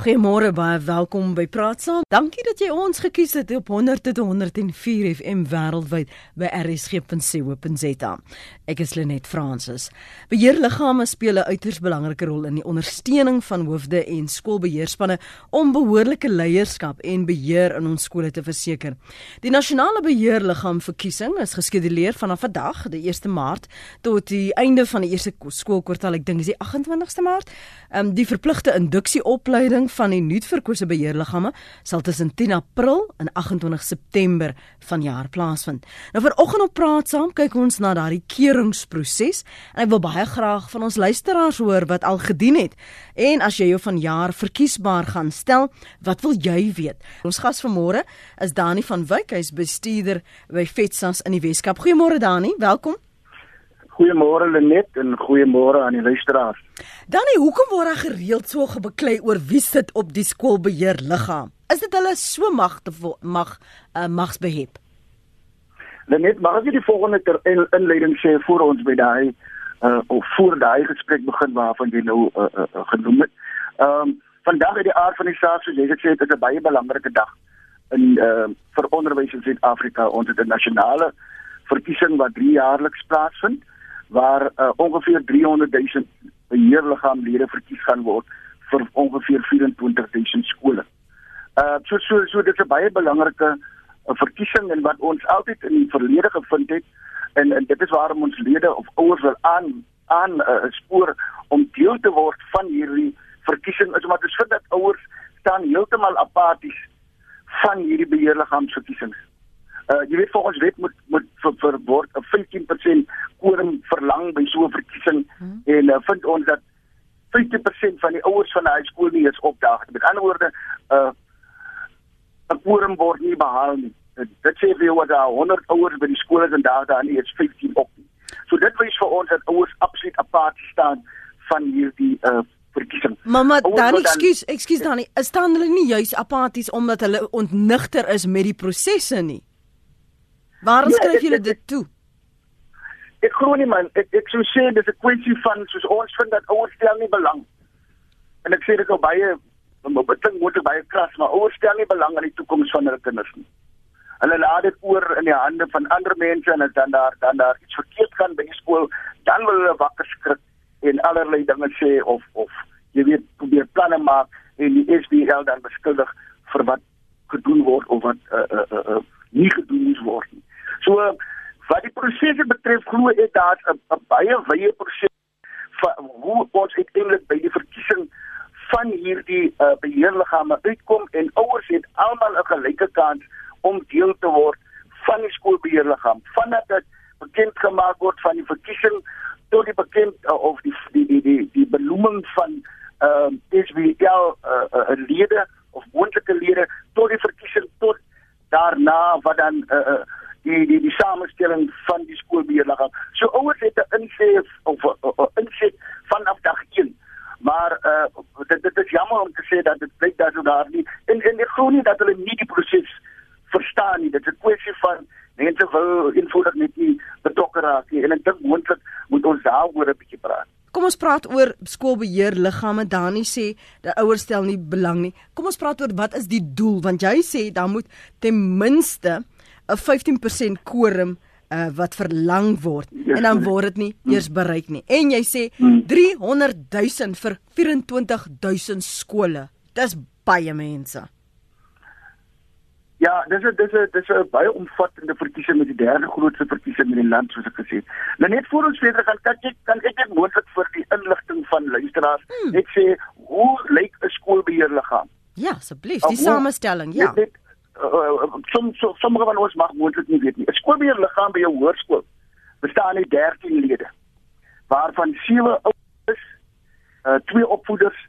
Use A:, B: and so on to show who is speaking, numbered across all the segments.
A: Goeiemôre baie welkom by Praat Saam. Dankie dat jy ons gekies het op 100.104 FM wêreldwyd by rsg.co.za. Ek is Lenet Fransis. Beheerliggame speel 'n uiters belangrike rol in die ondersteuning van hoofde en skoolbeheerspanne om behoorlike leierskap en beheer in ons skole te verseker. Die nasionale beheerliggaam verkiesing is geskeduleer vanaf vandag, die 1 Maart, tot die einde van die eerste skoolkwartaal, ek dink dis die 28ste Maart. Ehm um, die verpligte induksieopleiding van die nuutverkose beheerliggame sal tussen 10 April en 28 September vanjaar plaasvind. Nou vanoggend op praat saam kyk ons na daardie keuringsproses en ek wil baie graag van ons luisteraars hoor wat al gedien het. En as jy jou vanjaar verkiesbaar gaan stel, wat wil jy weet? Ons gas vanmôre is Dani van Wyk, hy's bestuurder by FETSAS in die Weskaap. Goeiemôre Dani, welkom.
B: Goeiemôre Lenet en goeiemôre aan die luisteraars.
A: Danny, hoekom word daar gereeld so gebeklei oor wie sit op die skoolbeheer liggaam? Is dit hulle so magte mag uh, magsbehep?
B: Lenet, mag ek die volgende ter inleiding sê voor ons by daai uh of voor daai gesprek begin waarvan jy nou uh, uh, uh, genoem het. Ehm um, vandag het die aard van die saak soos jy gesê het, is 'n baie belangrike dag in uh vir onderwys in Suid-Afrika. Ons het 'n nasionale verkiesing wat 3 jaarliks plaasvind waar uh, ongeveer 300 000 beheerliggaamlede verkies gaan word vir ongeveer 24 000 skole. Uh so so so dit is 'n baie belangrike uh, verkiesing en wat ons altyd in die verlede gevind het en en dit is waarom ons lede of ouers wil aan aan 'n uh, spoor om deel te word van hierdie verkiesing is omdat ons vind dat ouers staan heeltemal apaties van hierdie beheerliggaamsverkiesings. Uh jy weet volgens wet moet moet vir, vir word 'n 15% quorum verlang by so 'n verkiesing hmm. en uh, vind ons dat 50% van die ouers van daai skool nie eens opdaag. Met ander woorde, uh 'n quorum word nie behaal nie. Dit sê vir wat daar 100 ouers by die skool is en daar daar nie eens 15 op nie. So dit wys vir ons dat ouers absoluut apart staan van hierdie uh verkiesing.
A: Mamma, dan ekskuus, ekskuus dan nie. Staan hulle nie juis apaties omdat hulle ontnigter is met die prosesse nie? Waarom ja, skryf julle dit toe?
B: Ek glo nie man, ek ek sou sê dis 'n kwessie van soos ons vind dat ouers stel nie belang. En ek sê dit al baie dit klink moet baie kras, maar ouers stel nie belang aan die toekoms van hulle kinders nie. Hulle laat dit oor in die hande van ander mense en as dan daar dan daar iets verkeerd gaan by die skool, dan wil hulle wakker skrik en allerlei dinge sê of of jy weet probeer planne maak en die SBL dan beskuldig vir wat gedoen word of wat uh, uh, uh, uh, nie gedoen moet word nie. So wat die prosesse betref glo ek daar 'n baie wye proses van hoe ons uiteindelik by die verkiesing van hierdie uh, beheerliggame uitkom en ouers het almal 'n gelyke kans om deel te word van die skoolbeheerliggaam. Vandat dit bekend gemaak word van die verkiesing tot die bekend uh, of die die die die, die benoeming van ehm uh, SWL uh, uh, lede of moontlike lede tot die verkiesing tot daarna wat dan uh, uh, die die die samestelling van die skoolbeheerliggaam. So ouers het 'n insig of 'n insig vanaf dag 1. Maar uh dit dit is jammer om te sê dat dit blyk dat daar nie en en ek glo nie dat hulle nie die proses verstaan nie. Dit is 'n kwessie van mense wil eenvoudig net nie betrokke raak nie. En ek dink moontlik moet ons daaroor 'n bietjie praat.
A: Kom ons praat oor skoolbeheer liggame. Dani sê dat ouers stel nie belang nie. Kom ons praat oor wat is die doel want jy sê dan moet ten minste 'n 15% quorum uh, wat verlang word yes, en dan word dit nie hmm. eers bereik nie. En jy sê hmm. 300 000 vir 24 000 skole. Dis baie mense.
B: Ja, dis is dis is dis is baie omvattende verkiesing met die derde grootste verkiesing in die land soos ek gesê het. Nou net voor ons verder gaan, kan ek kan ek net moontlik vir die inligting van luisteraars hmm. net sê hoe lyk 'n skoolbeheerliggaam?
A: Ja, asseblief, die samestelling, ja. Dit,
B: uh, som, som, sommige van ons mag moontlik nie weet nie. 'n Skoolbeheerliggaam by 'n hoërskool bestaan uit 13 lede, waarvan sewe ouers, uh, twee opvoeders,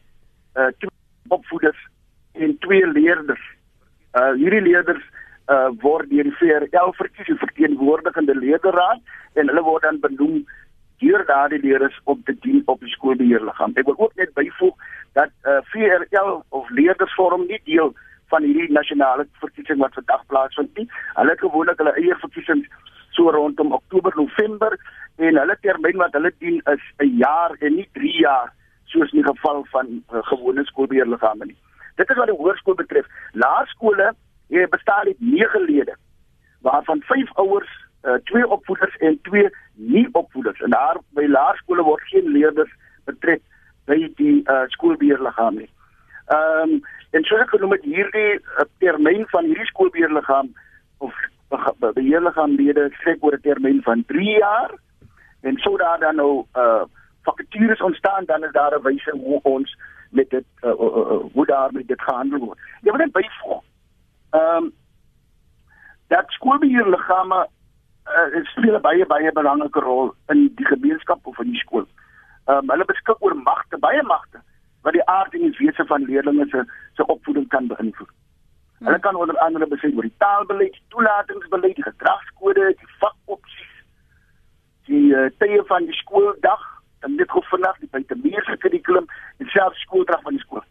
B: uh, twee opvoeders en twee leerders. Uh, hierdie leerders uh, word deur die VRL verkies as verteenwoordigende leerderraad en hulle word dan benoem deur daardie leerders op te dien op die skoolbeheerliggaam. Ek wil ook net byvoeg dat uh, VRL of leerders vorm nie deel van hierdie nasionale verkiesing wat vandag plaasvind nie. Hulle het gewoonlik hulle eie verkiesings so rondom Oktober, November en hulle termyn wat hulle dien is 'n jaar en nie 3 jaar soos in die geval van uh, gewone skoolbeheerliggame nie. Dit is wat die hoërskool betref. Laerskole hier bestaan uit 9 lede waarvan 5 ouers, uh, 2 opvoeders en 2 nie opvoeders. En daar by laerskole word geen leerders betrek by die uh, skoolbeheerliggaam nie. Ehm um, en soos ek genoem het hierdie uh, termyn van hierdie skoolbeheerliggaam of beheerliggaamlede sê oor 'n termyn van 3 jaar en sou daar dan nou uh vakatures ontstaan dan is daar 'n wyse hoe ons met dit uh, uh, uh, hoe daar met dit gehandel word. Jy wil net byvoeg. Ehm um, dat skoolbeheerliggame uh, speel baie baie belangrike rol in die gemeenskap of in die skool. Ehm um, hulle beskik oor magte, baie magte wat die aard en die wese van leerders se se opvoeding kan beïnvloed. Hulle kan onder andere besluit oor die taalbeleid, die toelatingsbeleid, die gedragskode, die vakopsies, die uh, tye van die skooldag, en dit hoef vanaf die buitemuurse kurrikulum en selfs skooldag van die skool.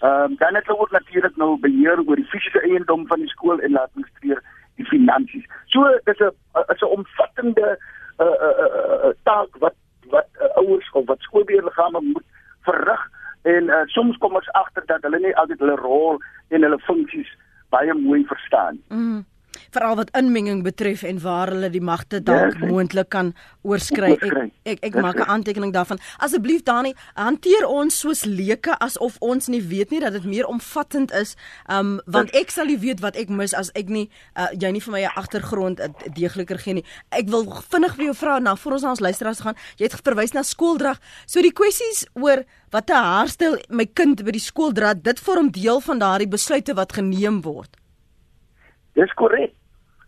B: Ehm um, dan het hulle ook natuurlik nou beheer oor die fisiese eiendom van die skool en laat administreer die finansies. So dis 'n is 'n omvattende uh, uh, uh, taak wat wat uh, ouers of wat skoolbeheerliggame moet verrig en uh, soms kom ons agter dat hulle nie altyd hulle rol en hulle funksies baie mooi verstaan.
A: Mm veral wat inmenging betref en waar hulle die magte dalk ja, moontlik kan oorskry. Ek ek, ek maak 'n aantekening daarvan. Asseblief Dani, hanteer ons soos leuke asof ons nie weet nie dat dit meer omvattend is. Um want ek sal nie weet wat ek mis as ek nie uh, jy nie vir my 'n agtergrond uh, deegliker gee nie. Ek wil vinnig vir jou vra na voor ons na ons luisteraars gaan. Jy het verwys na skooldrag. So die kwessies oor wat 'n haarstyl my kind by die skool dra, dit vorm deel van daardie besluite wat geneem word.
B: Dis korrek.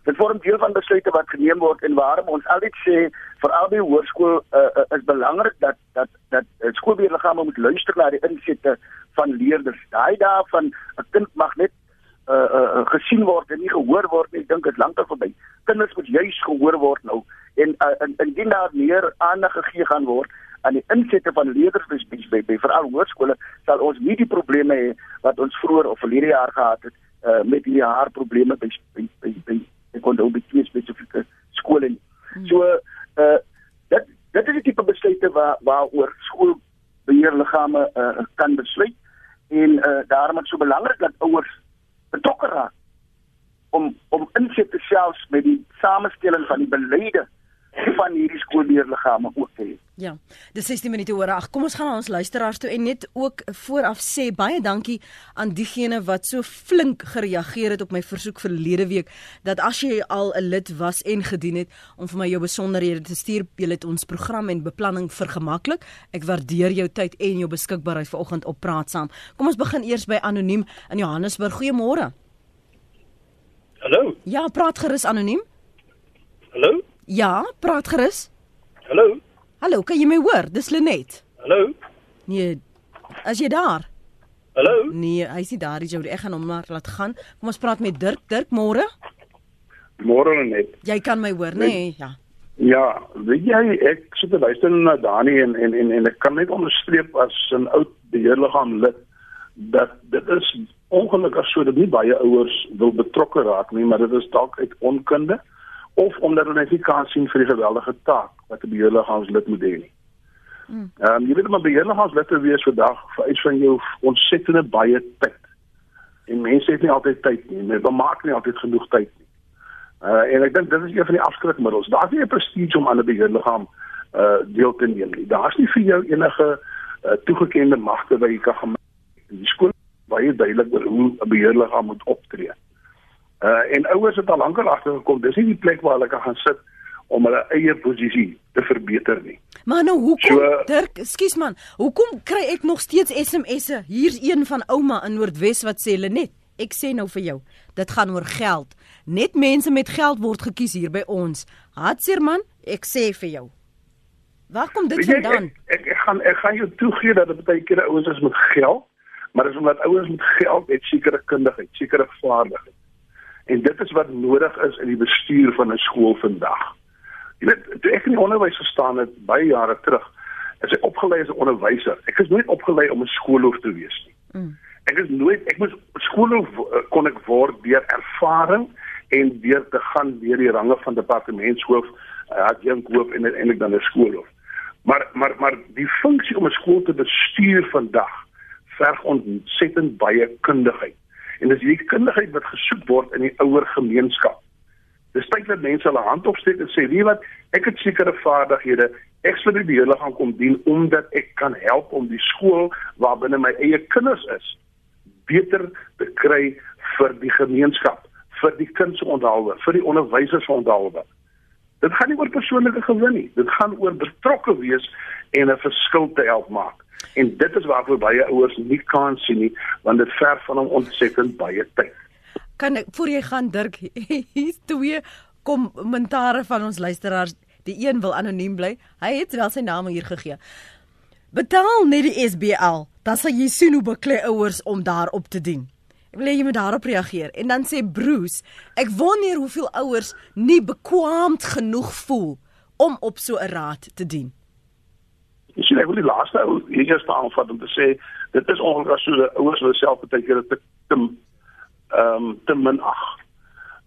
B: Dit vorm deel van besluite wat geneem word en waarom ons altyd sê vir albei hoërskool uh, uh, is belangrik dat dat dat uh, skoolbeheerliggame moet luister na die insette van leerders. Daai daarvan 'n kind mag net uh, uh, gesien word en nie gehoor word nie. Ek dink dit lankal verby. Kinders moet juis gehoor word nou en uh, indien daar meer aandag gegee gaan word aan die insette van leerders by by, by veral hoërskole sal ons nie die probleme hê wat ons vroeër of verlede jaar gehad het uh, met die haar probleme by by by, by ek kon ook twee spesifieke skole nie. Hmm. So uh dit dit is die tipe besluite waar waaroor skoolbeheerliggame uh kan besluit en uh daarom is dit so belangrik dat ouers betrokke raak om om insig te selfs met die samestelling van die beleide van hierdie skoolleerliggame ook te hê.
A: Ja. Dis 16 minute oor 8. Kom ons gaan na ons luisteraars toe en net ook vooraf sê baie dankie aan diegene wat so flink gereageer het op my versoek verlede week dat as jy al 'n lid was en gedien het om vir my jou besonderhede te stuur, jy het ons program en beplanning vergemaklik. Ek waardeer jou tyd en jou beskikbaarheid vanoggend op praat saam. Kom ons begin eers by anoniem in Johannesburg. Goeiemôre.
C: Hallo.
A: Ja, praat gerus anoniem.
C: Hallo.
A: Ja, praat gerus.
C: Hallo.
A: Hallo, kan jy my hoor? Dis Lenet.
C: Hallo.
A: Nee. As jy daar?
C: Hallo.
A: Nee, hy's nie daar, jy ek gaan hom maar laat gaan. Kom ons praat met Dirk. Dirk, môre.
C: Môre Lenet.
A: Jy kan my hoor, nê? Nee? Ja.
C: Ja, weet jy ek sit te luister na Dani en en en en ek kan net onderstreep as 'n oud beheerliggaam lid dat dit is ongelukkig so dat nie baie ouers wil betrokke raak nie, maar dit is dalk uit onkunde of omdat hulle nie kan sien vir die geweldige taak wat 'n beheerliggaamslid moet hê nie. Hmm. Ehm um, jy weet om 'n beheerliggaamslid te wees vandag vereis van jou ontsettende baie tyd. En mense het nie altyd tyd nie. Hulle maak nie altyd genoeg tyd nie. Uh en ek dink dit is een van die afskrikmiddels. Daar's nie 'n prestige om aan 'n beheerliggaam uh deel te neem nie. Daar's nie vir jou enige uh, toegekende magte wat jy kan gemaak. Die skool baie duidelik oor hoe 'n beheerliggaam moet optree. Uh en ouers het al lankal agtergekom, dis nie die plek waar hulle kan gaan sit om hulle eie posisie te verbeter nie.
A: Maar nou hoekom so, Dirk, skus man, hoekom kry ek nog steeds SMS'e? Hier's een van ouma in Noordwes wat sê Lenet, ek sê nou vir jou, dit gaan oor geld. Net mense met geld word gekies hier by ons. Hatser man, ek sê vir jou. Waar kom dit vandaan?
C: Ek, ek, ek gaan ek gaan jou toegee dat dit baie keer ouens is met geld, maar dis omdat ouens met geld het sekere kundigheid, sekere vaardighede. En dit is wat nodig is in die bestuur van 'n skool vandag. Jy weet, toe ek in die onderwys gestaan het baie jare terug, is ek opgelei as 'n onderwyser. Ek is nooit opgelei om 'n skoolhoof te wees nie. Mm. Ek is nooit ek moes skoolhoof eh, kon ek word deur ervaring en deur te gaan deur die range van departementshoof, uh, adjunkhoof en uiteindelik dan 'n skoolhoof. Maar maar maar die funksie om 'n skool te bestuur vandag verg ontsettend baie kundigheid. En dis hierdie kundigheid wat gesoek word in die ouer gemeenskap. Dis tyd dat mense hulle hand opsteek en sê, "Wie wat, ek het sekere vaardighede, ek sal die beheerder gaan kom dien omdat ek kan help om die skool waar binne my eie kinders is beter te kry vir die gemeenskap, vir die kinders se onthaalwe, vir die onderwysers se onthaalwe." Dit gaan nie oor persoonlike gewin nie. Dit gaan oor betrokke wees en 'n verskil te help maak. En dit is waarvoor baie ouers nie kan sien nie, want dit verg van hom ontsettend baie tyd.
A: Kan ek voor jy gaan Dirk, hier's twee kommentare van ons luisteraars. Die een wil anoniem bly. Hy het wel sy naam hier gegee. Betaal net die SBL, dan sal jy sien hoe beklei ouers om daarop te dien. Ek wil hê jy moet daarop reageer. En dan sê Bruce, ek wonder hoeveel ouers nie bekwaamd genoeg voel om op so 'n raad te dien.
C: Ek sê ek wil die laaste ou hier eers aanvat om te sê dit is ongelukkig so dat ouers hulle self baie keer te te ehm um, te min ag.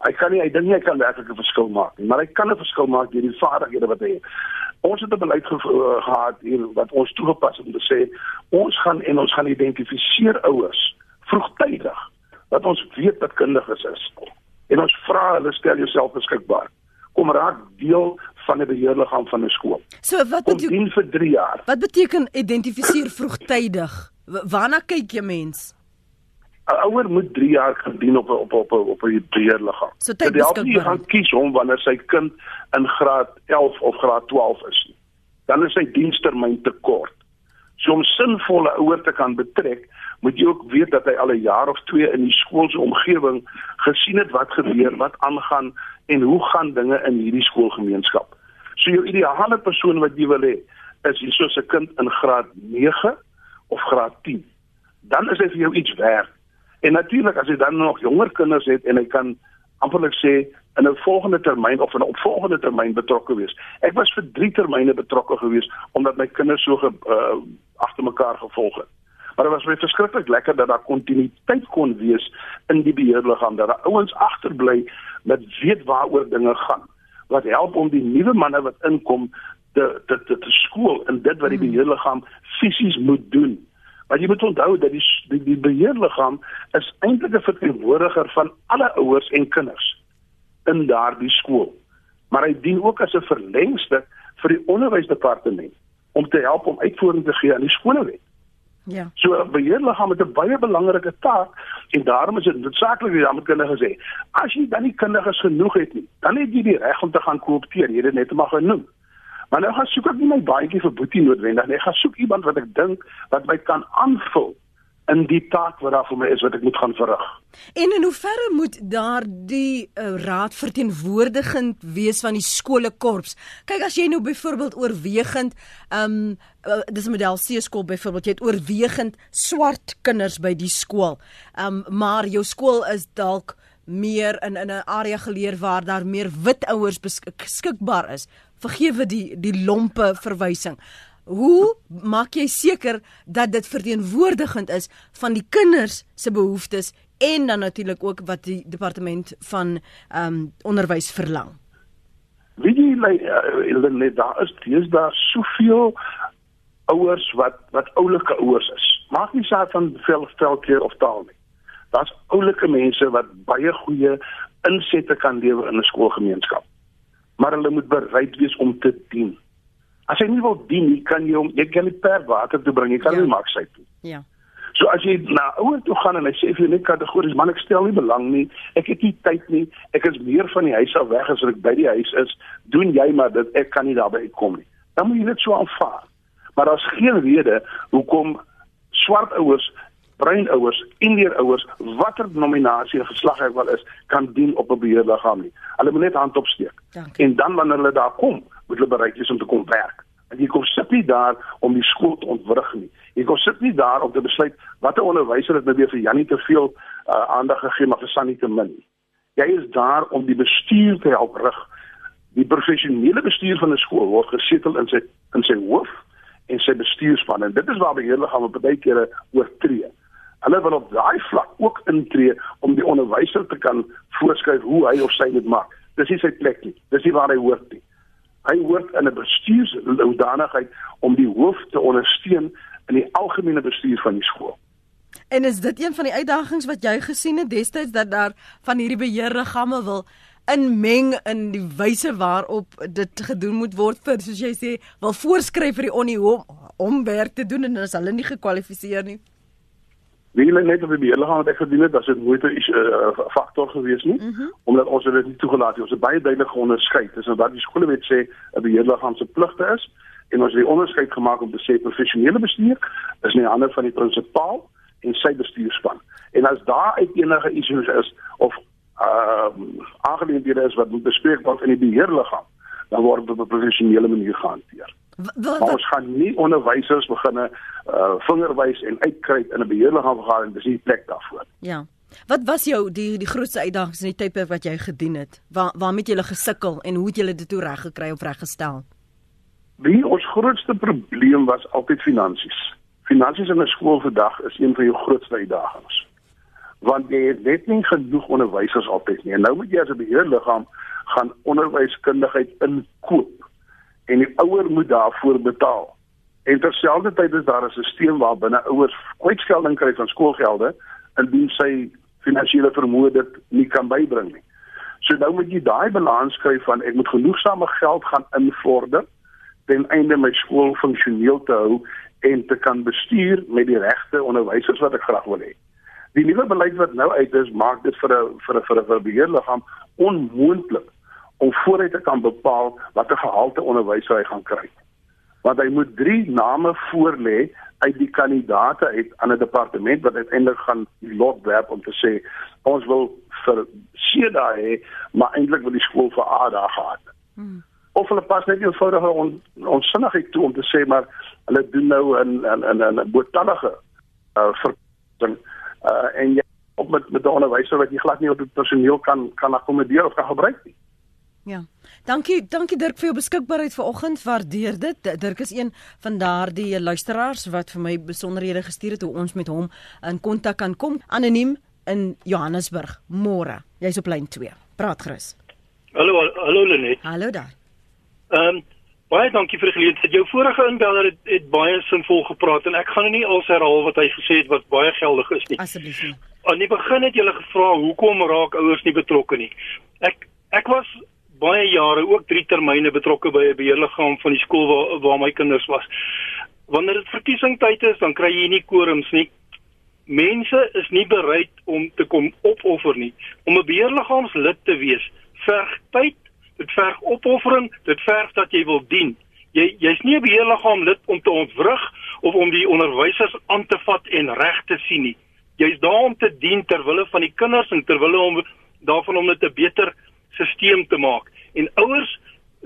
C: Ek kan nie ek dink nie ek kan werklik 'n verskil maak nie, maar ek kan 'n verskil maak deur die vaardighede wat hy het. Ons het 'n beleid ge gehad hier wat ons toegepas het om te sê ons gaan en ons gaan identifiseer ouers vroegtydig dat ons weet dat kundiges is. En ons vra hulle stel jouself beskikbaar. Kom raak deel van 'n beheerliggaam van 'n skool.
A: So wat
C: beteken vir 3 jaar?
A: Wat beteken identifiseer vroegtydig? Waarna kyk jy mens?
C: 'n Ouer moet 3 jaar gedien op op op op 'n beheerliggaam.
A: So dit help
C: nie gaan kies hom wanneer sy kind in graad 11 of graad 12 is nie. Dan is sy dienstermyn te kort. So om sinvolle ouer te kan betrek, moet jy ook weet dat hy al 'n jaar of 2 in die skoolse omgewing gesien het wat gebeur, wat aangaan en hoe gaan dinge in hierdie skoolgemeenskap. So jou ideale persoon wat jy wil hê, is hier soos 'n kind in graad 9 of graad 10. Dan is hy vir jou iets werd. En natuurlik as jy dan nog jonger kinders het en hy kan amperlik sê in 'n volgende termyn of in 'n opvolgende termyn betrokke wees. Ek was vir 3 termyne betrokke gewees omdat my kinders so ge, uh, agter mekaar gevolg het. Maar dit was baie verskriklik lekker dat daar kontinuïteit kon wees in die beheerliggaam dat daar ouens agterbly met weet waaroor dinge gaan. Wat help om die nuwe manne wat inkom te te te, te skool en dit wat die hmm. beheerliggaam fisies moet doen. Maar jy moet onthou dat die die, die beheerliggaam is eintlik 'n verteenwoordiger van alle ouers en kinders in daardie skool. Maar hy dien ook as 'n verlengstuk vir die onderwysdepartement om te help om uitvoering te gee aan die skoolwet.
A: Ja.
C: So 'n beheerliggaam het 'n baie belangrike taak en daarom is dit noodsaaklik dat jy met kinders gesê, as jy dan nie kinders genoeg het nie, dan het jy die reg om te gaan koopteer, jy het dit net maar genoem. Maar nou gaan soek ek nie my baadjie vir boetie noodwendig nie, ek gaan soek iemand wat ek dink wat my kan aanvul in die taak wat daar vir my is wat ek moet gaan verrig.
A: En in hoeverre moet daar die uh, raad verteenwoordigend wees van die skoolkorps? Kyk as jy nou byvoorbeeld oorwegend ehm um, uh, dis 'n model C skool byvoorbeeld jy het oorwegend swart kinders by die skool. Ehm um, maar jou skool is dalk meer in in 'n area geleer waar daar meer wit ouers beskikbaar is. Vergewe die die lompe verwysing. Hoe maak jy seker dat dit verteenwoordigend is van die kinders se behoeftes en dan natuurlik ook wat die departement van ehm um, onderwys verlang?
C: Weet jy like, uh, daar is daar soveel ouers wat wat oulike ouers is. Maak nie saak van veel velkeer of taal nie. Daar's oulike mense wat baie goeie insette kan lewer in 'n skoolgemeenskap. Maar hulle moet bereid wees om te dien. As jy nie wil dien nie, kan jy hom jy kan nie per water toe bring, jy kan ja. nie maak sy toe.
A: Ja.
C: So as jy na ouer toe gaan en hy sê vir jou net kategories, man ek stel nie belang nie, ek het nie tyd nie, ek is meer van die huis af weg as wat ek by die huis is, doen jy maar dit, ek kan nie daarby uitkom nie. Dan moet jy dit so aanvaar. Maar daar's geen rede hoekom swart ouers bruin ouers, indier ouers, watter nominasie of geslag hy wel is, kan dien op 'n beheerliggaam nie. Hulle moet net hand opsteek.
A: Dankie.
C: En dan wanneer hulle daar kom, moet hulle bereid wees om te kom werk. En jy kom sit nie daar om die skool te ontwrig nie. Jy kom sit nie daar om te besluit watter onderwyser het nou weer vir Jannie te veel uh, aandag gegee maar vir Sannie te min. Jy is daar om die bestuur te help rig. Die professionele bestuur van 'n skool word gesetel in sy in sy hoof en sy bestuurspan en dit is waar beheerliggame baie kere oortree. Hulle wil op daai vlak ook intree om die onderwyser te kan voorskryf hoe hy of sy moet maak. Dis nie sy plek nie. Dis nie waar hy hoort nie. Hy hoort in 'n bestuursloudanigheid om die hoof te ondersteun in die algemene bestuur van die skool.
A: En is dit een van die uitdagings wat jy gesien het destyds dat daar van hierdie beheerliggame wil inmeng in die wyse waarop dit gedoen moet word vir soos jy sê, wil voorskryf vir die onnie om om werk te doen en as hulle nie gekwalifiseer nie.
C: Wie hulle net op die beheerliggaam wat ek gedoen het, as dit nooit 'n uh, faktor gewees nie, mm -hmm. omdat ons dit nie toegelaat het. Ons het baie duidelik onderskei tussen wat die skolewet sê 'n beheerliggaam se pligte is en ons het die onderskeid gemaak om te sê professionele bestuur is nie ander van die prinsipaal en sy bestuurspan. En as daar uit enige issues is of uh, aangeleenthede is wat moet bespreek word in die beheerliggaam, dan word dit op 'n professionele manier gehanteer. Wat, wat, ons gaan nie onderwysers beginne uh vingerwys en uitkry in 'n beheerliggaam vergadering, dis nie plek daarvoor.
A: Ja. Wat was jou die die grootste uitdagings in die tydperk wat jy gedien het? Waar waarmee het jy gesukkel en hoe het jy dit toe reg gekry of reggestel?
C: Die ons grootste probleem was altyd finansies. Finansies in 'n skool vandag is een van jou grootste uitdagings want jy het net nie genoeg onderwysers altyd nie. En nou moet jy as 'n beheerliggaam gaan onderwyskundigheid inkoop en die ouer moet daarvoor betaal. En terselfdertyd is daar 'n stelsel waar binne ouers kwytskelding kry van skoolgelde indien sy finansiële vermoë dit nie kan bybring nie. So nou moet jy daai balans kry van ek moet genoegsame geld gaan invorder ten einde my skool funksioneel te hou en te kan bestuur met die regte onderwysers wat ek graag wil hê. Die nuwe beleid wat nou uit is, maak dit vir 'n vir 'n vir 'n beheerliggaam onmoontlik om vooruit te kan bepaal watter gehalte onderwys hy gaan kry. Want hy moet drie name voorlê uit die kandidate uit aan 'n departement wat uiteindelik gaan die lot werp om te sê ons wil vir C daai hê, maar eintlik wil die skool vir A daar gehad. Hmm. Of hulle pas net eenvoudig on, onsinnigheid toe om te sê maar hulle doen nou 'n 'n 'n 'n boetallige uh verpligting uh en jy op met met 'n onderwyser wat jy glad nie op die personeel kan kan akkommodeer of kan gebruik nie.
A: Ja. Dankie, dankie Dirk vir jou beskikbaarheid vanoggend. Waardeer dit. Dirk is een van daardie luisteraars wat vir my besonderhede gestuur het hoe ons met hom in kontak kan kom. Anoniem in Johannesburg. Môre. Jy's op lyn 2. Praat gerus.
D: Hallo, hallo Lenet.
A: Hallo daar.
D: Ehm um, Baie dankie vir die geleentheid. Jou vorige inbeller het, het baie sinvol gepraat en ek gaan nie als herhaal wat hy gesê het wat baie geldig is nie.
A: Asseblief nie.
D: Aan die begin het jy gevra hoekom raak ouers nie betrokke nie. Ek ek was baie jare ook 3 termyne betrokke by 'n beheerliggaam van die skool waar waar my kinders was. Wanneer dit verkiesingstyd is, dan kry jy nie quorums nie. Mense is nie bereid om te kom opoffer nie. Om 'n beheerliggaamslid te wees, verg tyd dit verg opoffering, dit verg dat jy wil dien. Jy jy's nie 'n beheerliggaam lid om te ontwrig of om die onderwysers aan te vat en reg te sien nie. Jy's daar om te dien ter wille van die kinders en ter wille om daarvan om dit 'n beter stelsel te maak. En ouers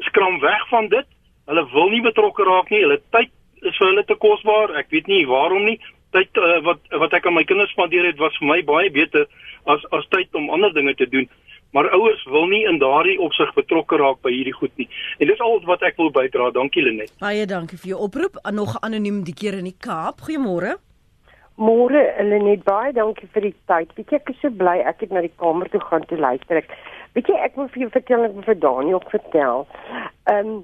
D: skram weg van dit. Hulle wil nie betrokke raak nie. Hulle tyd is vir hulle te kosbaar. Ek weet nie waarom nie. Tyd uh, wat wat ek aan my kinders spandeer het was vir my baie beter as as tyd om ander dinge te doen maar ouers wil nie in daardie opsig betrokke raak by hierdie goed nie. En dis al wat ek wil bydra. Dankie Lenet.
A: Baie dankie vir jou oproep. Nog anoniem die keer in die Kaap. Goeiemôre.
E: Môre Lenet, baie dankie vir die tyd. Weet jy ek is so bly ek het na die kamer toe gaan te luister. Ek weet jy ek wil vir jou vertel ek wil vir Dani ook vertel. Ehm um,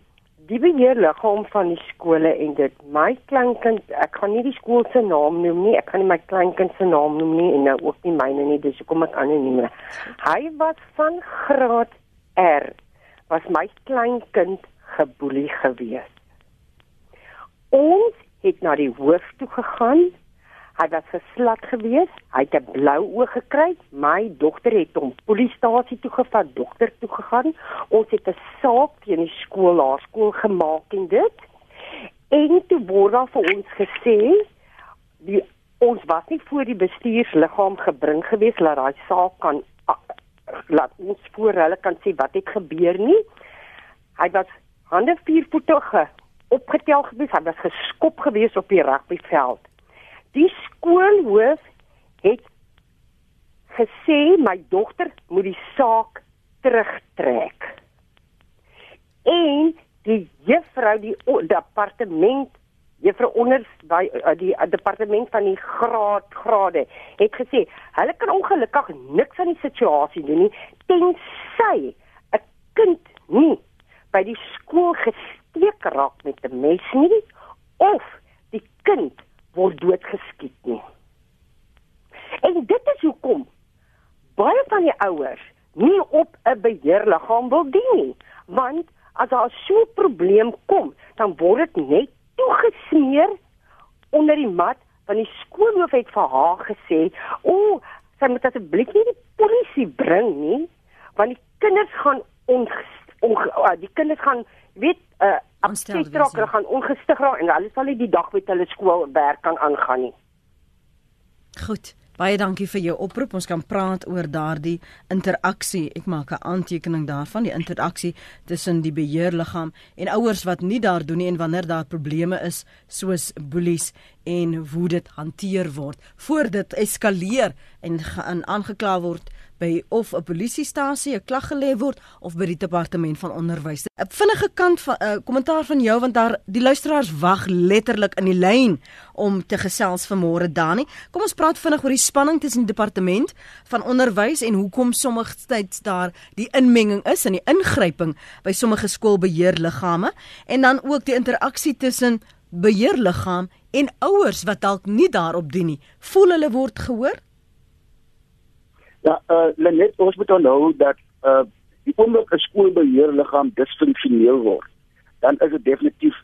E: die beheerliggaam van die skole en dit my kleinkind ek gaan nie die skool se naam noem nie ek kan nie my kleinkind se naam noem nie en nou ook nie myne nie dis hoekom ek anoniem is hy was van graad R was my kleinkind geboelie gewees ons het na die hoof toe gegaan Hy was geslat gewees. Hy het 'n blou oog gekry. My dogter het hom polisiestasie toe gevat, dokter toe gegaan. Ons het 'n saak teen die skool, haar skool gemaak en dit. En toe word daar vir ons gesê die ons was nie voor die bestuursliggaam gebring gewees dat daai saak kan laat ons voor hulle kan sê wat het gebeur nie. Hy was hande vier voete opgetel gewees. Hy was geskop gewees op die rugbyveld. Die skoolhoof het gesê my dogter moet die saak terugtrek. En die juffrou die departement juffrou onder by eh, die uh, departement van die graad grade het gesê hulle kan ongelukkig niks aan die situasie doen nie tensy 'n kind nie by die skool gesteek raak met 'n mes nie of die kind word doodgeskiet nie. is hoekom baie van die ouers nie op 'n beheerliggaam wil dien nie, want as daar so 'n probleem kom, dan word dit net toegesmeer onder die mat want die skoolhoof het vir haar gesê, "O, oh, sy moet asseblief nie die polisie bring nie, want die kinders gaan on, on uh, die kinders gaan weet 'n uh, afskeidtrok, hulle gaan ongestig raak en hulle sal nie die dag met hulle skoolwerk kan aangaan nie."
A: Goed. Baie dankie vir jou oproep. Ons kan praat oor daardie interaksie. Ek maak 'n aantekening daarvan, die interaksie tussen die beheerliggaam en ouers wat nie daar doen nie en wanneer daar probleme is soos boelies en hoe dit hanteer word voor dit eskaleer en aangekla word by of 'n polisiestasie 'n klag gelê word of by die departement van onderwys. 'n Vinnige kant van 'n uh, kommentaar van jou want daar die luisteraars wag letterlik in die lyn om te gesels vanmôre Dani. Kom ons praat vinnig oor die spanning tussen die departement van onderwys en hoekom sommige tyds daar die inmenging is en die ingryping by sommige skoolbeheerliggame en dan ook die interaksie tussen beheerliggaam en ouers wat dalk nie daarop dien nie. Voel hulle word gehoor?
B: Ja, uh Lenet, ons moet onthou dat uh die oomblik 'n skoolbeheerliggaam disfunksioneel word, dan is dit definitief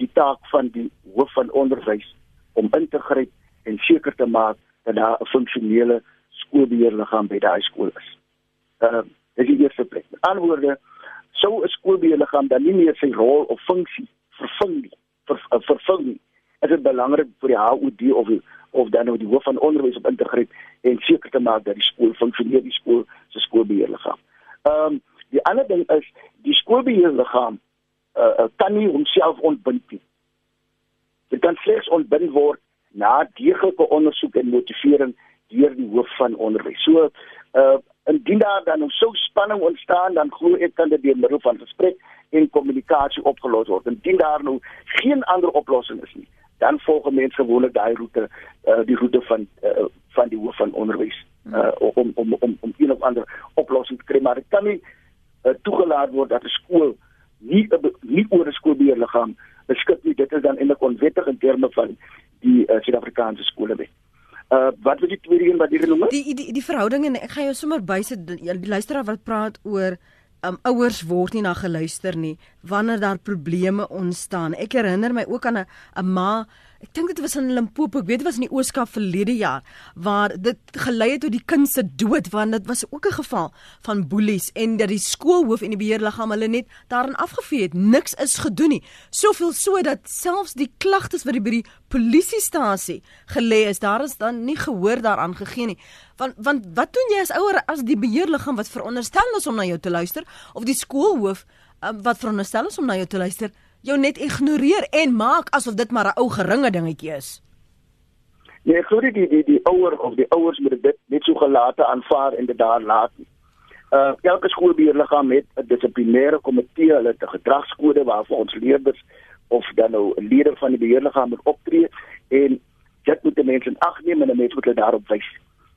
B: die taak van die hoof van onderwys om in te gryp en seker te maak dat daar 'n funksionele skoolbeheerliggaam by daai skool is. Uh dis die eerste plek. Met ander woorde, sou 'n skoolbeheerliggaam dan nie meer sy rol of funksie vervul nie, ver, vervul nie. Dit is belangrik vir die HOD of die of dan nou die hoof van onderwys op integreer en seker te maak dat die skool funksioneer die skool se skoolbeheerliggaam. Ehm um, die ander ding is die skoolbeheerliggaam uh, kan nie homself ontbind nie. Dit kan slegs ontbind word na deeglike ondersoek en motivering deur die hoof van onderwys. So uh indien daar dan nou so spanning ontstaan dan glo ek kan dit deur middel van gesprek en kommunikasie opgelos word. Indien daar nou geen ander oplossing is nie, dan volg mense gewoonlik daai roete uh, die roete van uh, van die hoof van onderwys uh, om om om om een of ander oplossing te kry maar dit kan nie uh, toegelaat word dat 'n skool nie nie oor 'n skoolbeheerliggaam beskik nie. Dit is dan eintlik onwettig in terme van die uh, Suid-Afrikaanse skole wet. Uh, wat wil die tweede een wat jy genoem het?
A: Die die die verhouding en ek gaan jou sommer bysit die luisteraar wat praat oor um, ouers word nie na geluister nie wanneer daar probleme ontstaan. Ek herinner my ook aan 'n 'n ma Ek dink dit was in Limpopo, ek weet dit was in die Ooskaap verlede jaar waar dit gelei het tot die kind se dood want dit was ook 'n geval van boelies en dat die skoolhoof en die beheerliggaam hulle net daarin afgevee het. Niks is gedoen nie. Soveel so dat selfs die klagtes wat die by die polisiestasie gelê is, daar is dan nie gehoor daaraan gegee nie. Want want wat doen jy as ouer as die beheerliggaam wat veronderstel is om na jou te luister of die skoolhoof um, wat veronderstel is om na jou te luister? Jou net ignoreer en maak asof dit maar 'n ou geringe dingetjie is.
B: Nee, ek glo die die die ouer of die ouers moet dit net so gelate aanvaar en dit daar laat. Uh elke skoolbeheerliggaam het 'n dissiplinêre komitee, hulle het 'n gedragskode waarvoor ons leerders of dan nou lede van die beheerliggaam moet optree en dit moet die mense in ag neem en die mense moet hulle daarop wys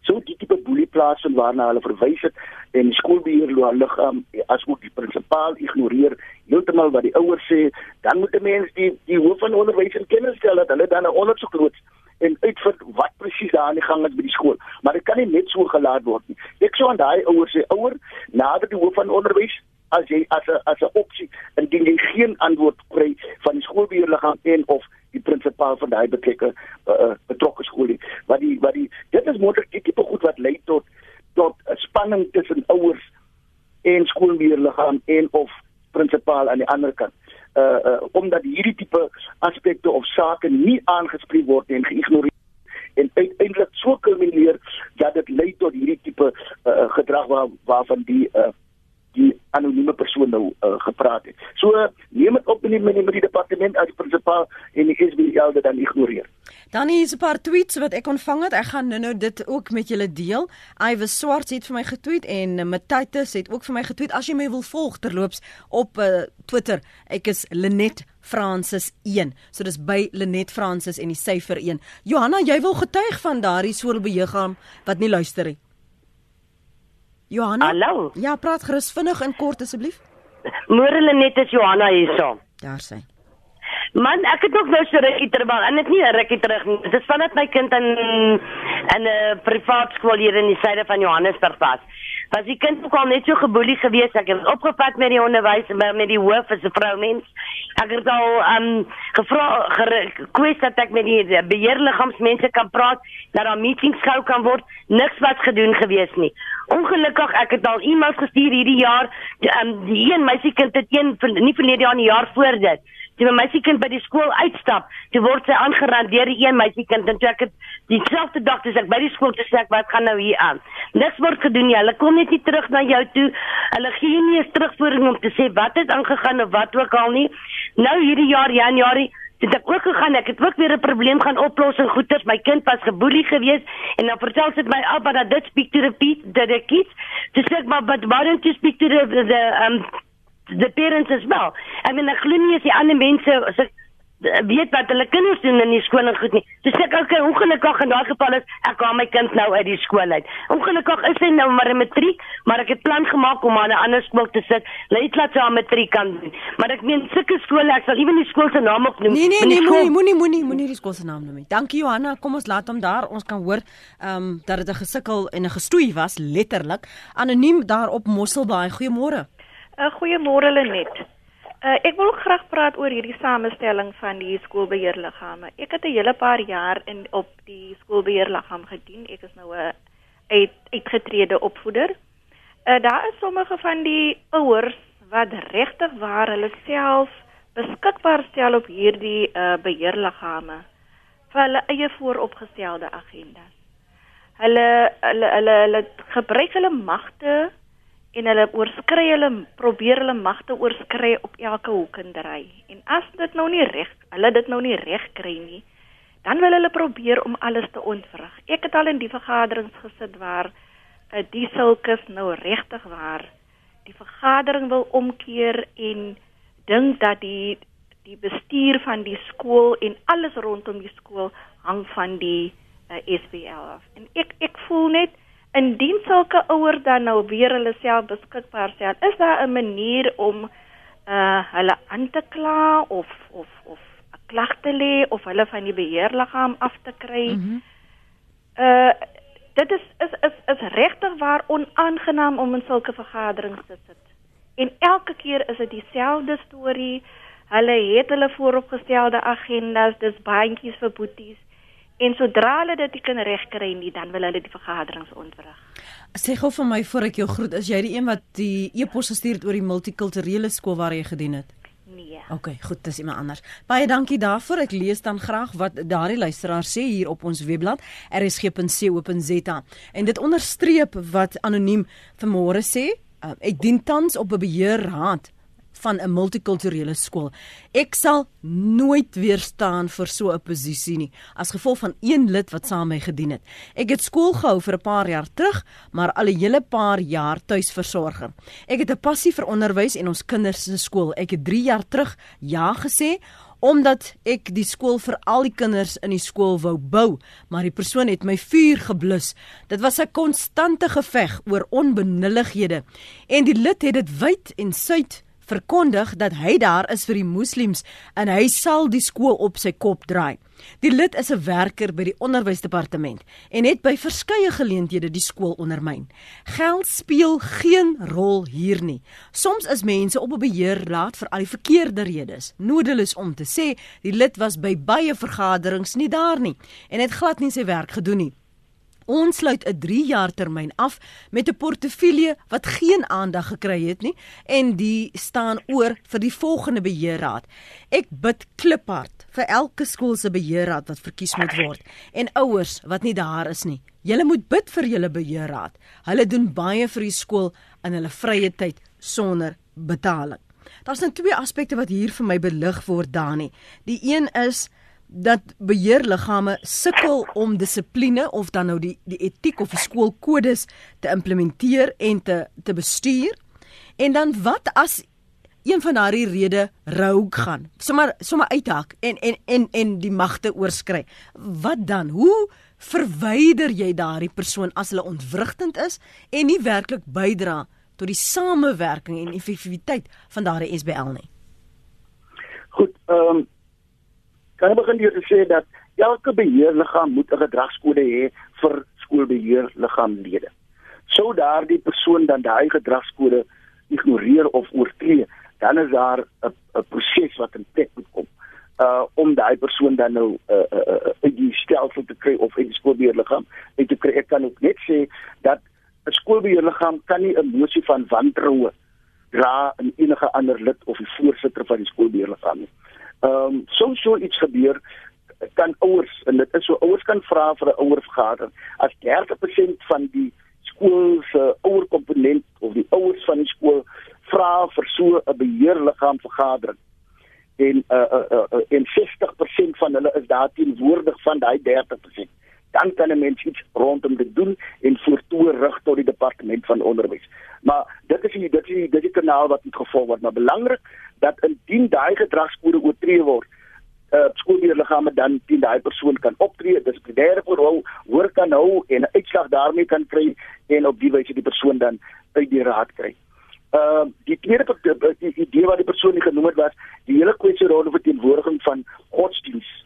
B: so die tipe boelieplase waarna hulle verwys het en skoolbeheer liggaam as ook die prinsipaal ignoreer heeltemal wat die ouers sê dan moet die mens die die hoof van onderwys in kennis stel dat hulle dan 'n ondersoek loods en uitvind wat presies daar aan die gang is by die skool. Maar dit kan nie net so gelaat word nie. Ek sou aan daai ouers sê ouer nadat die hoof van onderwys as jy as 'n as 'n opsie indien jy geen antwoord kry van die skoolbeheerliggaam en of die prinsipaal van daai betrokke uh, betrokke skool wat die wat die dit is moontlik die tipe goed wat lei tot tot 'n spanning tussen ouers en skoolbeheerliggaam en of prinsipaal aan die ander kant uh, uh omdat hierdie tipe aspekte of sake nie aangespreek word en geïgnoreer en uiteindelik so kulmineer dat dit lei tot hierdie tipe uh, gedrag waar waarvan die uh, die anonieme persoon nou uh, gepraat het. So neem dit op in die met die departement as prinsipaal en die SBL dit dan ignoreer.
A: Dan hier is 'n paar tweets wat ek ontvang het. Ek gaan nou-nou dit ook met julle deel. Iwe Swart het vir my getweet en Matthys het ook vir my getweet as jy my wil volg terloops op uh, Twitter. Ek is Lenet Francis 1. So dis by Lenet Francis en die syfer 1. Johanna, jy wil getuig van daardie skoolbeheerliggaam wat nie luister nie. Johanna?
E: Hallo.
A: Ja, praat gerus vinnig en kort asseblief.
E: Môre net is Johanna hierso.
A: Daar sy.
F: Man, ek het ook nou so rukkie terug, en dit nie 'n rukkie terug nie. Dis vandat my kind in in 'n privaat skool hier in die suide van Johannesburg was. Was die kind ook al net so geboelie geweest. Ek het opgepat met die onderwyser met die hoof as 'n vroumens. Ek het al um gevra gerequest dat ek met die beheerliggaamsmense kan praat, dat daar meetings gehou kan word. Niks wat gedoen gewees nie. Ongelukkig ek het al e-mails gestuur hierdie jaar. Um, die een meisiekind het een nie verlede jaar nie jaar voor dit toe my meisiekind by die skool uitstap, toe word sy aangeraan deur die een meisiekind en toe ek het dieselfde dag toe ek by die skool te sê wat gaan nou hier aan. Niks word gedoen nie. Hulle kom net nie terug na jou toe. Hulle gee nie eens terugvoering om te sê wat het aangegaan of wat ook al nie. Nou hierdie jaar Januarie Dit het ook gegaan. Ek het ook weer 'n probleem gaan oplos en goeters. My kind was geboelie geweest en dan vertel sy my alba dat dit speak to repeat that the kids. Dis sê maar but why don't you speak to the the um the parents as well. I mean, ek glo nie as die ander mense as ek weet wat hulle kinders doen in die skool en goed nie. Dis ek ook ongelukkig in daai geval is ek haal my kind nou uit die skool uit. Ongelukkig is hy nou maar in matriek, maar ek het plan gemaak om aan 'n ander skool te sit. Let laat sy aan matriek kan doen. Maar ek meen sulke skole, ek sal ewen die skool se naam ook noem.
A: Nee nee nee, moenie moenie moenie moenie die skool se naam noem nie. Dankie Johanna, kom ons laat hom daar. Ons kan hoor ehm um, dat dit 'n gesukkel en 'n gestoei was letterlik. Anoniem daar op Mosselbaai. Goeiemôre.
G: Uh, Goeiemôre Lenet. Uh, ek wil graag praat oor hierdie samestelling van die skoolbeheerliggame. Ek het 'n hele paar jaar in op die skoolbeheerliggaam gedien. Ek is nou 'n uit, uitgetrede opvoeder. Uh, daar is sommige van die ouers wat regtig waar hulle self beskikbaar stel op hierdie uh, beheerliggame vir hulle eie vooropgestelde agendas. Hulle hulle hulle, hulle gebruik hulle magte en hulle oorskry hulle probeer hulle magte oorskry op elke hoek en draai. En as dit nou nie reg, hulle dit nou nie reg kry nie, dan wil hulle probeer om alles te ontwrig. Ek het al in die vergaderings gesit waar uh, die sulkes nou regtig waar die vergadering wil omkeer en dink dat die die bestuur van die skool en alles rondom die skool hang van die uh, eh, SPL af. En ek ek voel net Indien sulke ouers dan nou weer hulle self beskikbaar stel, is daar 'n manier om uh hulle aan te kla of of of 'n klag te lê of hulle van die beheerliggaam af te kry? Mm -hmm. Uh dit is is is is regtig waar onaangenaam om in sulke vergaderings te sit. En elke keer is dit dieselfde storie. Hulle het hulle vooropgestelde agendas, dis bandjies vir boeties. En sodra hulle dit kan regkry nie, dan wil hulle die vergaderings ontwrig.
A: Sê gou vir my voor ek jou groet, is jy die een wat die e-pos gestuur het oor die multikulturele skool waar jy gedien het?
G: Nee.
A: OK, goed, dis iemand anders. Baie dankie daarvoor. Ek lees dan graag wat daardie luisteraar sê hier op ons webblad rsg.co.za. En dit onderstreep wat anoniem vanmôre sê. Uh, ek dien tans op 'n beheerraad van 'n multikulturele skool. Ek sal nooit weer staan vir so 'n posisie nie as gevolg van een lid wat saam my gedien het. Ek het skool gehou vir 'n paar jaar terug, maar al 'n hele paar jaar tuisversorger. Ek het 'n passie vir onderwys en ons kinders se skool. Ek het 3 jaar terug ja gesê omdat ek die skool vir al die kinders in die skool wou bou, maar die persoon het my vuur geblus. Dit was 'n konstante geveg oor onbenullighede en die lid het dit wyd en suid verkondig dat hy daar is vir die moslems en hy sal die skool op sy kop draai. Die lid is 'n werker by die onderwysdepartement en het by verskeie geleenthede die skool ondermyn. Geld speel geen rol hier nie. Soms is mense op 'n beheerraad vir al die verkeerde redes. Nodeloos om te sê die lid was by baie vergaderings nie daar nie en het glad nie sy werk gedoen nie. Ons sluit 'n 3 jaar termyn af met 'n portefeulje wat geen aandag gekry het nie en die staan oor vir die volgende beheerraad. Ek bid kliphard vir elke skool se beheerraad wat verkies moet word en ouers wat nie daar is nie. Julle moet bid vir julle beheerraad. Hulle doen baie vir die skool in hulle vrye tyd sonder betaling. Daar's nou twee aspekte wat hier vir my belig word, Dani. Die een is dat beheerliggame sukkel om dissipline of dan nou die die etiek of die skoolkodes te implementeer en te te bestuur. En dan wat as een van daardie rede rogue gaan? Sommige sommer uithak en en en en die magte oorskry. Wat dan? Hoe verwyder jy daardie persoon as hulle ontwrigtend is en nie werklik bydra tot die samewerking en effektiwiteit van daardie SBL nie?
B: Goed, ehm um kan ek begin deur te sê dat elke beheerliggaam moet 'n gedragskode hê vir skoolbeheerliggaamlede. Sou daardie persoon dan daai gedragskode ignoreer of oortree, dan is daar 'n 'n proses wat in plek moet kom uh om daai persoon dan nou uh uh, uh uit die stelsel te kry of uit die skoolbeheerliggaam uit te kry. Ek kan ook net sê dat 'n skoolbeheerliggaam kan nie 'n mosie van wantroue dra in enige ander lid of die voorsitter van die skoolbeheerliggaam nie. Ehm um, soms so iets gebeur kan ouers en dit is so ouers kan vra vir 'n ouervergadering as 30% van die skool se ouerkomponent of die ouers van die skool vra vir so 'n beheerliggaam vergadering en uh, uh, uh, uh, en 60% van hulle is daar teenwoordig van daai 30% dan kan 'n mens iets rondom dit doen en voortoe rig tot die departement van onderwys. Maar dit is die, dit is die, dit is die kanaal wat moet gevolg word, maar belangrik dat indien daai gedragskode oortree word, uh skoolbeheerliggame dan teen daai persoon kan optree, dissiplinêre voorhou, hoor kan hou en 'n uitslag daarmee kan kry en op die wyse die persoon dan uit die raad kry. Uh die tweede die idee wat die persoon nie genoem het was die hele kwessie rondom verteenwoordiging van godsdiens.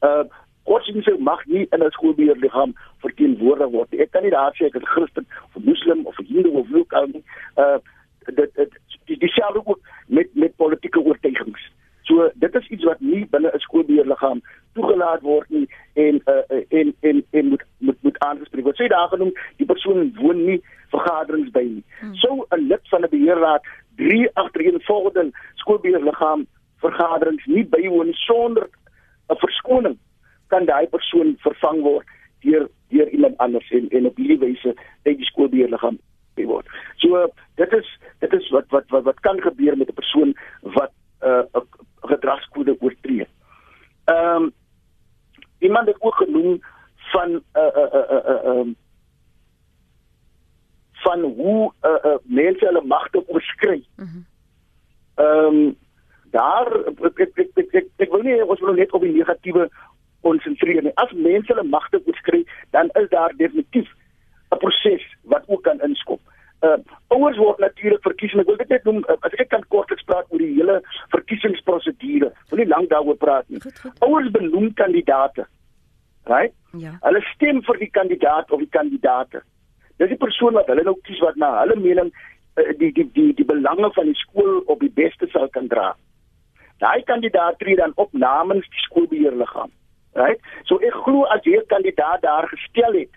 B: Uh godsdienste mag nie in 'n skoolbeheerliggaam verteenwoordig word. Ek kan nie daar sê ek is Christen of Muslim of Hindu of wie ook al nie. Uh dit dit die dieselfde ook met met politieke oortuigings. So dit is iets wat nie binne 'n skoolbeheerliggaam toegelaat word nie en uh en en en moet moet moet aangespreek word. Sê daar genoem die persoon woon nie vergaderings by nie. Hmm. So 'n lid van 'n beheerraad drie agtereenvolgende skoolbeheerliggaam vergaderings nie bywoon sonder 'n verskoning kan daai persoon vervang word deur deur iemand anders en en op hierdie wyse uit die skoolbeheerliggaam word. So dit is dit is wat wat wat, wat kan gebeur met 'n persoon wat 'n uh, gedragskode oortree. Ehm um, iemand het ook genoem van 'n uh, 'n uh, 'n uh, uh, uh, um, van hoe uh, uh, mense hulle magte oorskry. Mhm. Ehm um, daar ek ek ek ek, ek, ek wil nie ons wil net op die negatiewe konsentreer nie. As mense hulle magte oorskry, dan is daar definitief 'n proses wat ook kan inskop. Uh ouers word natuurlik verkies en ek wil dit net noem uh, as ek kan kortliks praat oor die hele verkiesingsprosedure. Wil nie lank daaroor praat nie. Goed, goed. Ouers benoem kandidaate. Right? Ja. Hulle stem vir die kandidaat of die kandidaate. Dis die persoon wat hulle nou kies wat na hulle mening uh, die die die die belange van die skool op die beste sal kan dra. Daai kandidaat tree dan op namens die skoolbeheerliggaam. Right? So ek glo as jy 'n kandidaat daar gestel het,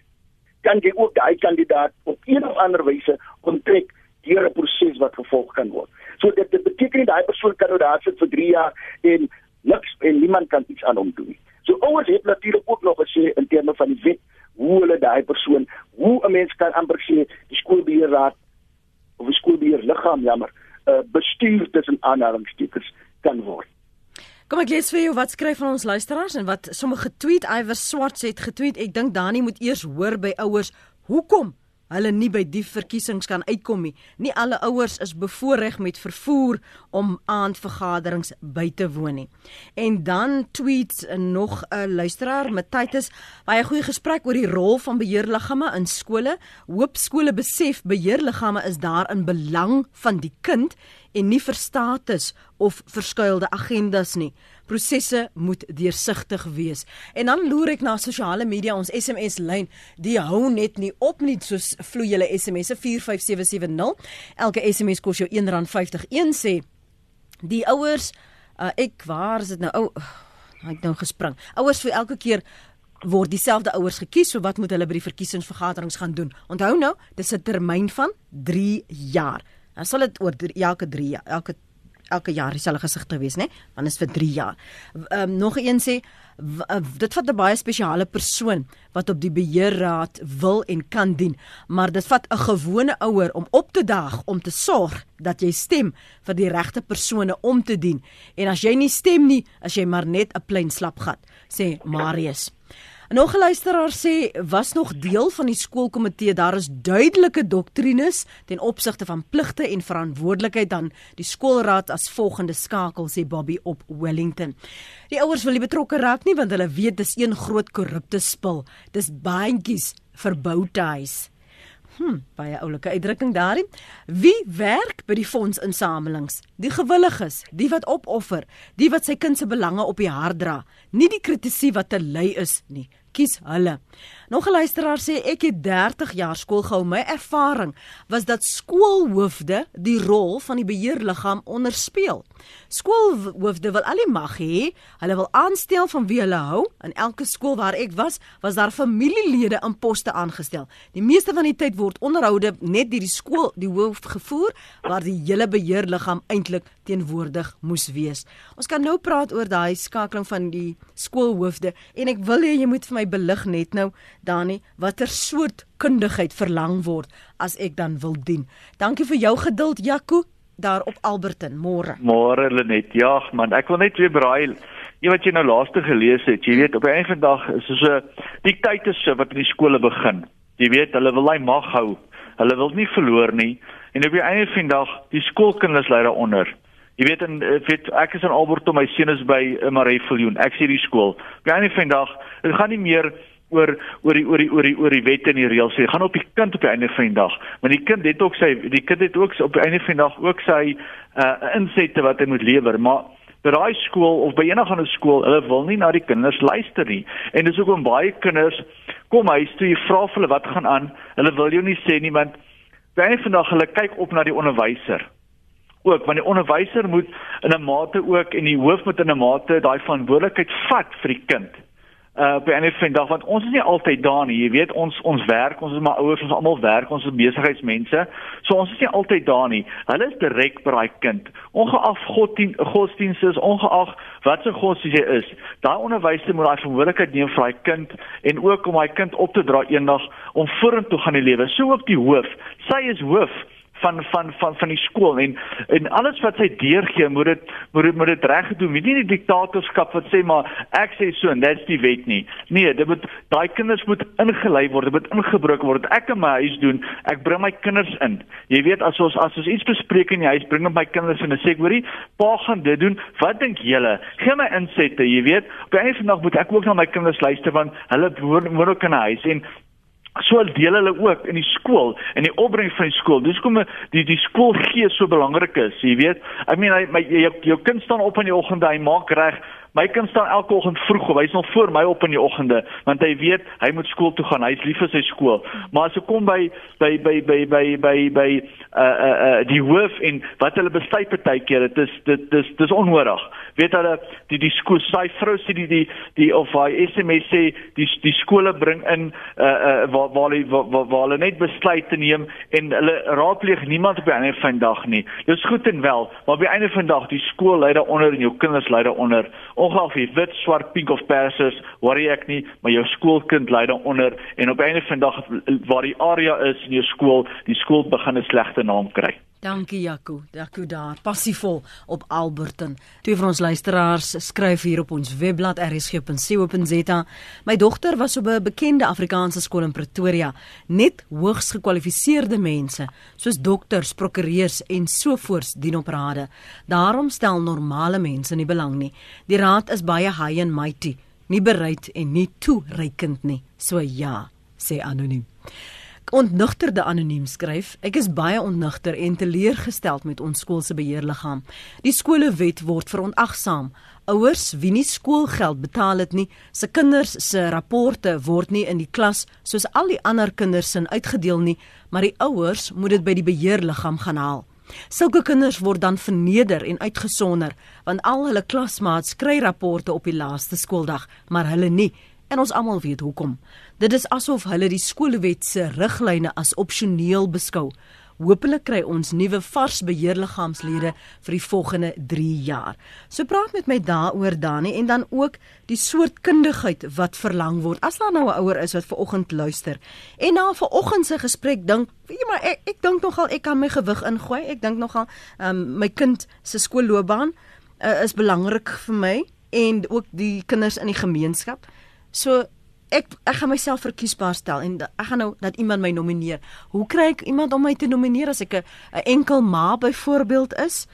B: kan jy ook daai kandidaat op een of ander wyse onttrek deur 'n proses wat gevolg kan word. So dit, dit beteken nie daai persoon kan nou daar sit vir 3 jaar en niks en niemand kan iets aan hom doen nie. So ouers het natuurlik ook nog gesê in terme van die wet hoe hulle daai persoon, hoe 'n mens kan amper sê die skoolbeheerraad of die skoolbeheerliggaam jammer, uh, bestuur tussen aanhalingstekens kan word.
A: Kom ek lees vir jou wat skryf van ons luisteraars en wat sommige tweet Iwer Swart het getweet. Ek dink Dani moet eers hoor by ouers hoekom hulle nie by die verkiesings kan uitkom nie. Nie alle ouers is bevoorreg met vervoer om aandvergaderings by te woon nie. En dan tweet nog 'n luisteraar met Titus baie goeie gesprek oor die rol van beheerliggame in skole. Hoop skole besef beheerliggame is daar in belang van die kind en nie vir status of verskuilde agendas nie prosesse moet deursigtig wees. En dan loer ek na sosiale media ons SMS lyn, die hou net nie op nie soos vloei julle SMS'e 45770. Elke SMS kos jou R1.50. Een sê die ouers uh, ek waar is dit nou? Ou oh, ek nou gespring. Ouers vir elke keer word dieselfde ouers gekies, so wat moet hulle by die verkiesingsvergaderings gaan doen? Onthou nou, dis 'n termyn van 3 jaar. Dan sal dit oor elke 3 jaar, elke elke jaar dieselfde gesig te wees, né? Want is vir 3 jaar. Ehm um, nog een sê uh, dit vat 'n baie spesiale persoon wat op die beheerraad wil en kan dien, maar dit vat 'n gewone ouer om op te daag om te sorg dat jy stem vir die regte persone om te dien. En as jy nie stem nie, as jy maar net 'n plain slapgat, sê Marius. Nog 'n luisteraar sê was nog deel van die skoolkomitee daar is duidelike doktrines ten opsigte van pligte en verantwoordelikheid dan die skoolraad as volgende skakel sê Bobby op Wellington. Die ouers wil nie betrokke raak nie want hulle weet dis een groot korrupte spil. Dis baantjies vir boutuis. Hm, baie oulike uitdrukking daarin. Wie werk by die fondsinsamelings? Die gewilliges, die wat opoffer, die wat sy kind se belange op die hart dra, nie die kritisie wat te lui is nie. Kies hulle. Nog 'n luisteraar sê ek het 30 jaar skool gehou. My ervaring was dat skoolhoofde die rol van die beheerliggaam onderspeel. Skoolhoofde wil al die mag hê. Hulle wil aanstel van wie hulle hou. In elke skool waar ek was, was daar familielede in poste aangestel. Die meeste van die tyd word onderhoude net deur die skool die hoof gevoer waar die hele beheerliggaam eintlik teenwoordig moes wees. Ons kan nou praat oor daai skakeling van die skoolhoofde en ek wil hê jy moet vir my belig net nou Dani watter soort kundigheid verlang word as ek dan wil dien. Dankie vir jou geduld Jaco daar op Alberton môre.
H: Môre Lenet. Ja, man, ek wil net weer braai jy wat jy nou laaste gelees het. Jy weet op 'n einde van dag is so 'n die tyd is so wat in die skole begin. Jy weet hulle wil hy mag hou. Hulle wil nie verloor nie. En op die einde van dag die skoolkinders lê daaronder. Jy weet en weet ek is in Alberton, my seun is by Marieviljoen. Ek sien die skool. Op die einde van dag, dit gaan nie meer oor oor die oor die oor die oor die wette en die reëls. Jy gaan op die kind op die einde van die dag. Maar die kind het ook sy die kind het ook op die einde van die dag ook sy uh insette wat hy moet lewer, maar by daai skool of by enige ander skool, hulle wil nie na die kinders luister nie. En dis hoekom baie kinders kom huis toe, jy vra hulle wat gaan aan. Hulle wil jou nie sê nie want by einde van die dag hulle kyk op na die onderwyser ook want die onderwyser moet in 'n mate ook en die hoof moet in 'n mate daai verantwoordelikheid vat vir die kind uh by enige van dag want ons is nie altyd daar nie jy weet ons ons werk ons is maar ouers ons almal werk ons is besigheidsmense. So ons is nie altyd daar nie. Hulle is direk by daai kind. Ongeag godsdien godsdienste is ongeag wat se godsdienst jy is daai onderwyser moet daai verantwoordelikheid neem vir daai kind en ook om daai kind op te dra eendag om vorentoe gaan in die lewe so ook die hoof. Sy is hoof van van van van die skool en en alles wat sy deurgee moet dit moet dit moet dit reg doen. Nie die diktatorskap wat sê maar ek sê so en dit's die wet nie. Nee, dit moet daai kinders moet ingelei word, dit moet ingebroke word. Ek in my huis doen, ek bring my kinders in. Jy weet as ons as ons iets bespreek in die huis, bring my kinders in en sê ek hoorie, pa gaan dit doen. Wat dink julle? Gee my insette, jy weet. Op 'n einde van die dag moet ek ook na my kinders luister want hulle woon ook in 'n huis en so deel hulle ook in die skool in die opbring van die skool. Dis kom die die skoolgees so belangrik is, jy weet. I mean hy my jou, jou kind staan op in die oggend, hy maak reg. My kind staan elke oggend vroeg op. Hy's nog voor my op in die oggende want hy weet hy moet skool toe gaan. Hy's lief vir sy skool. Maar as ek kom by by by by by by by uh uh uh die hoof en wat hulle besluit partykeer, dit is dit dis dis onnodig. Weet hulle die die skool sy vrou sê die die die of hy SMS sê die die skole bring in uh uh waar waar hulle waar, waar, waar hulle net besluit te neem en hulle raadpleeg niemand op die einde van die dag nie. Dis goed en wel, maar op die einde van die dag die skool lei daaronder en jou kinders lei daaronder ongeag jy wit, swart, pink of pers is, worry ek nie, maar jou skoolkind lei daaronder en op einde van dag waar die area is in jou skool, die skool begin 'n slegte naam kry.
A: Dankie Jaco, Jaco daar, passievol op Alberton. Twee van ons luisteraars skryf hier op ons webblad rsg.co.za. My dogter was op 'n bekende Afrikaanse skool in Pretoria, net hoogs gekwalifiseerde mense, soos dokters, prokureurs en sovoorts dien op rade. Daarom stel normale mense nie belang nie. Die raad is baie high and mighty, nie bereid en nie toereikend nie. So ja, sê anoniem ontnugterde anoniem skryf ek is baie ontnugter en teleurgesteld met ons skool se beheerliggaam. Die skolewet word verontagsaam. Ouers wie nie skoolgeld betaal het nie se kinders se rapporte word nie in die klas soos al die ander kinders sin uitgedeel nie maar die ouers moet dit by die beheerliggaam gaan haal. Sulke kinders word dan verneder en uitgesonder want al hulle klasmaats kry rapporte op die laaste skooldag, maar hulle nie en ons almal weet hoekom. Dit is asof hulle die skoolwet se riglyne as opsioneel beskou. Hoopelik kry ons nuwe vars beheerliggaamslede vir die volgende 3 jaar. So praat met my daaroor Dani en dan ook die soort kundigheid wat verlang word. As daar nou 'n ouer is wat ver oggend luister en na ver oggend se gesprek dink, weet jy maar ek ek dink nogal ek kan my gewig ingooi. Ek dink nogal um, my kind se skoolloopbaan uh, is belangrik vir my en ook die kinders in die gemeenskap. So ek ek gaan myself verkiesbaar stel en ek gaan nou dat iemand my nomineer. Hoe kry ek iemand om my te nomineer as ek 'n enkel ma byvoorbeeld is?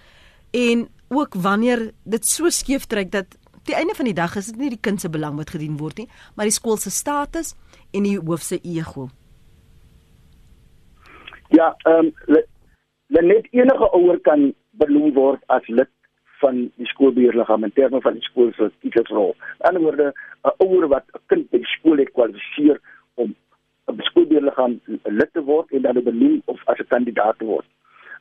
A: En ook wanneer dit so skeef trek dat die einde van die dag is dit nie die kind se belang wat gedien word nie, maar die skool se status en die hoof se ego.
B: Ja, ehm um, net enige ouer kan benoem word as lid van die skoolbeheerliggaam in terme van die skool se titelsrol. In ander woorde, 'n ouer wat 'n kind by die skool het kwalifiseer om 'n skoolbeheerliggaam lid te word en dan benoem of as 'n kandidaat te word.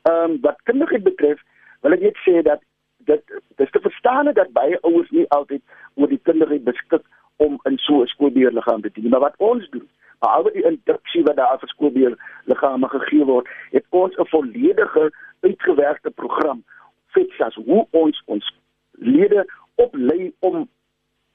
B: Ehm um, wat kinderheid betref, wil ek net sê dat dit dis te verstaan dat baie ouers nie altyd oor die kinderheid beskik om in so 'n skoolbeheerliggaam te dien, maar wat ons doen Behalwe die induksie wat daar vir skoolbeheerliggame gegee word, het ons 'n volledige uitgewerkte program FETSAS hoe ons ons lede oplei om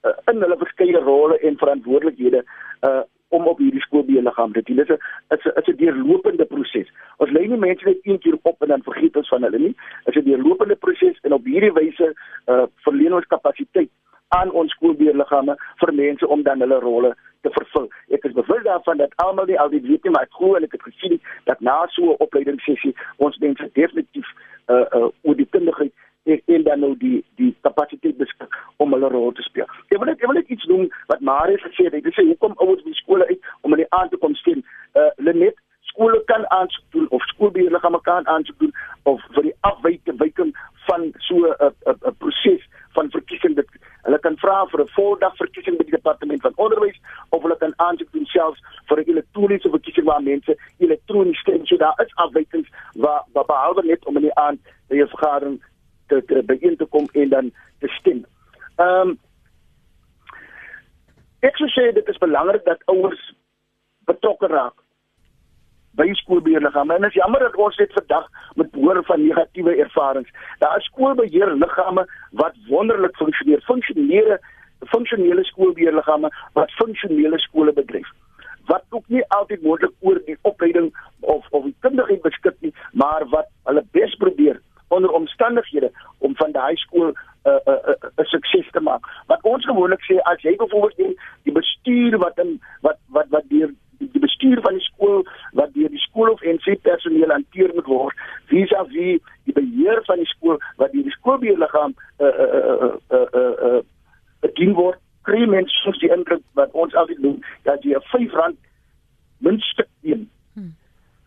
B: uh, in hulle verskeie rolle en verantwoordelikhede uh om op hierdie skoolbeheerliggaam te dien. Dit is 'n is 'n deurlopende proses. Ons lei nie mense net een keer op en dan vergeet ons van hulle nie. Dit is 'n deurlopende proses en op hierdie wyse uh verleen ons kapasiteit aan ons skoolbeheerliggame vir mense om dan hulle rolle te vervul. Ek is bewus daarvan dat almal nie al die weet nie, maar ek glo en ek het gesien dat na so 'n opleidingssessie ons mense definitief uh uh oor die kundigheid en, en dan nou die die kapasiteit beskik om hulle rol te speel. Ek wil net ek wil net iets noem wat Marius gesê het. Hy sê hoekom ouers by skole uit om die aand te kom stem. Uh Lenet skole kan aansoek doen of skoolbeheerliggame kan aansoek doen of vir die afwyking wyking van so 'n uh, 'n uh, uh, proses van verkiesing dit hulle kan vra vir 'n voldag verkiesing by die departement van onderwys of hulle kan aansoek doen selfs vir 'n elektroniese verkiesing waar mense elektronies stem so daar is afwykings waar, waar behalwe net om in die aand by 'n vergadering te, te begin te kom en dan te stem. Ehm um, ek sê dit is belangrik dat ouers betrokke raak by skoolbeheerliggame. En dit is jammer dat ons dit vandag met hoor van negatiewe ervarings. Daar is skoolbeheerliggame wat wonderlik funksioneer. Funksionele funksionele skoolbeheerliggame wat funksionele skole bedryf. Wat ook nie altyd moontlik oor die opleiding of of die kundigheid beskik maar wat hulle bes probeer onder omstandighede om van daai skool 'n uh, 'n uh, 'n uh, uh, sukses te maak. Wat ons gewoonlik sê as jy byvoorbeeld die, die bestuur wat in wat wat wat deur die, die bestuur van die skool wat deur die skool of NC personeel hanteer moet word vis-à-vis die beheer van die skool wat deur die skoolbeheerliggaam uh uh uh uh uh, uh dien word kry mense soos die indruk wat ons altyd doen dat jy 'n R5 muntstuk een hmm.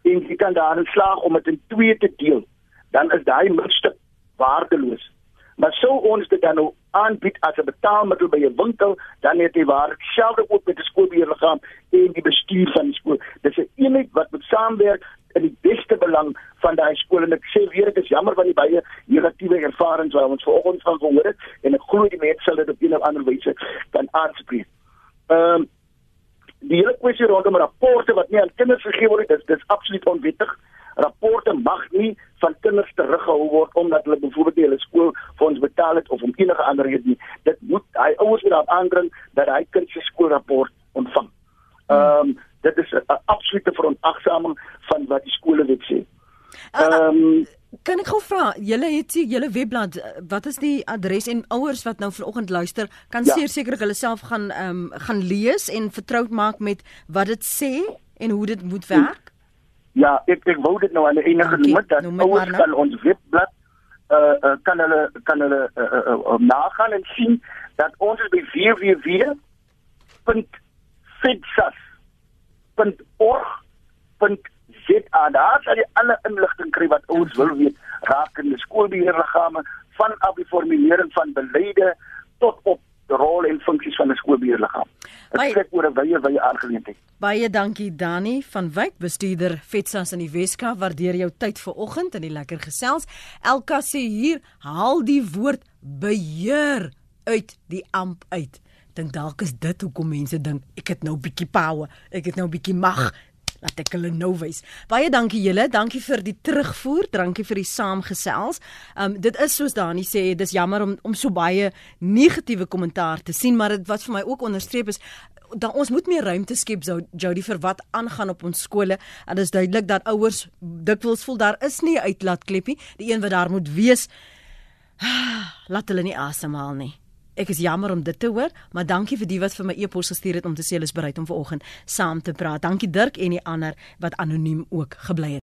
B: en jy kan daarin slaag om dit in twee te deel dan is daai muntstuk waardeloos maar sou ons dit dan nou aanbied as 'n betaalmiddel by 'n winkel, dan het jy waar selfde ook met die skoolbeheerliggaam en die bestuur van die skool. Dis 'n eenheid wat moet saamwerk in die beste belang van daai skool en ek sê weer ek is jammer van die baie negatiewe ervarings wat ons vanoggend van gehoor het en ek glo die mense sal dit op 'n of ander wyse kan aanspreek. Ehm um, die hele kwessie rondom rapporte wat nie aan kinders gegee word, dis dis absoluut onwettig rapporte mag nie van kinders teruggehou word omdat hulle byvoorbeeld nie hulle skoolfonds betaal het of om enige ander rede nie. Dit moet hy ouers moet daarop aandring dat hy kind se skoolrapport ontvang. Ehm um, dit is 'n absolute verontagsaming van wat die skole wil sê.
A: Ah, ah, ehm um, Kan ek gou vra, julle het hier julle webblad, eh, wat is die adres en ouers wat nou vanoggend luister, kan ja. seker hulle self gaan ehm um, gaan lees en vertroud maak met wat dit sê en hoe dit moet werk?
B: Ja, ek ek wou dit nou aan die enige okay, noem dat ouers nou. kan ons webblad uh, uh kan hulle kan hulle uh, uh, uh, uh, nagaan en sien dat ons by www.fitsas.org.za daar sal jy alle inligting kry wat ouers wil weet rakende skoolbeheerliggame van af die formulering van beleide tot op rol en funksies van 'n skoolbeheerliggaam. Dit sê oor 'n wye wye aangeleentheid.
A: Baie dankie Dani van Wyk, bestuurder Vetsas in die Weskaap. Waardeer jou tyd vanoggend in die lekker gesels. Elka sê hier, haal die woord beheer uit die amp uit. Dink dalk is dit hoekom mense dink ek het nou bietjie power, ek het nou bietjie mag laat ek hulle nou wys. Baie dankie julle, dankie vir die terugvoer, dankie vir die saamgesels. Um dit is soos Dani sê, dis jammer om om so baie negatiewe kommentaar te sien, maar dit wat vir my ook onderstreep is dan ons moet meer ruimte skep so Jody vir wat aangaan op ons skole. En dit is duidelik dat ouers dikwels voel daar is nie 'n uitlaatklepie, die een wat daar moet wees. Laat hulle nie asemhaal nie. Ek is jammer om dit te hoor, maar dankie vir die wat vir my e-pos gestuur het om te sê hulle is bereid om vanoggend saam te praat. Dankie Dirk en die ander wat anoniem ook gebly het.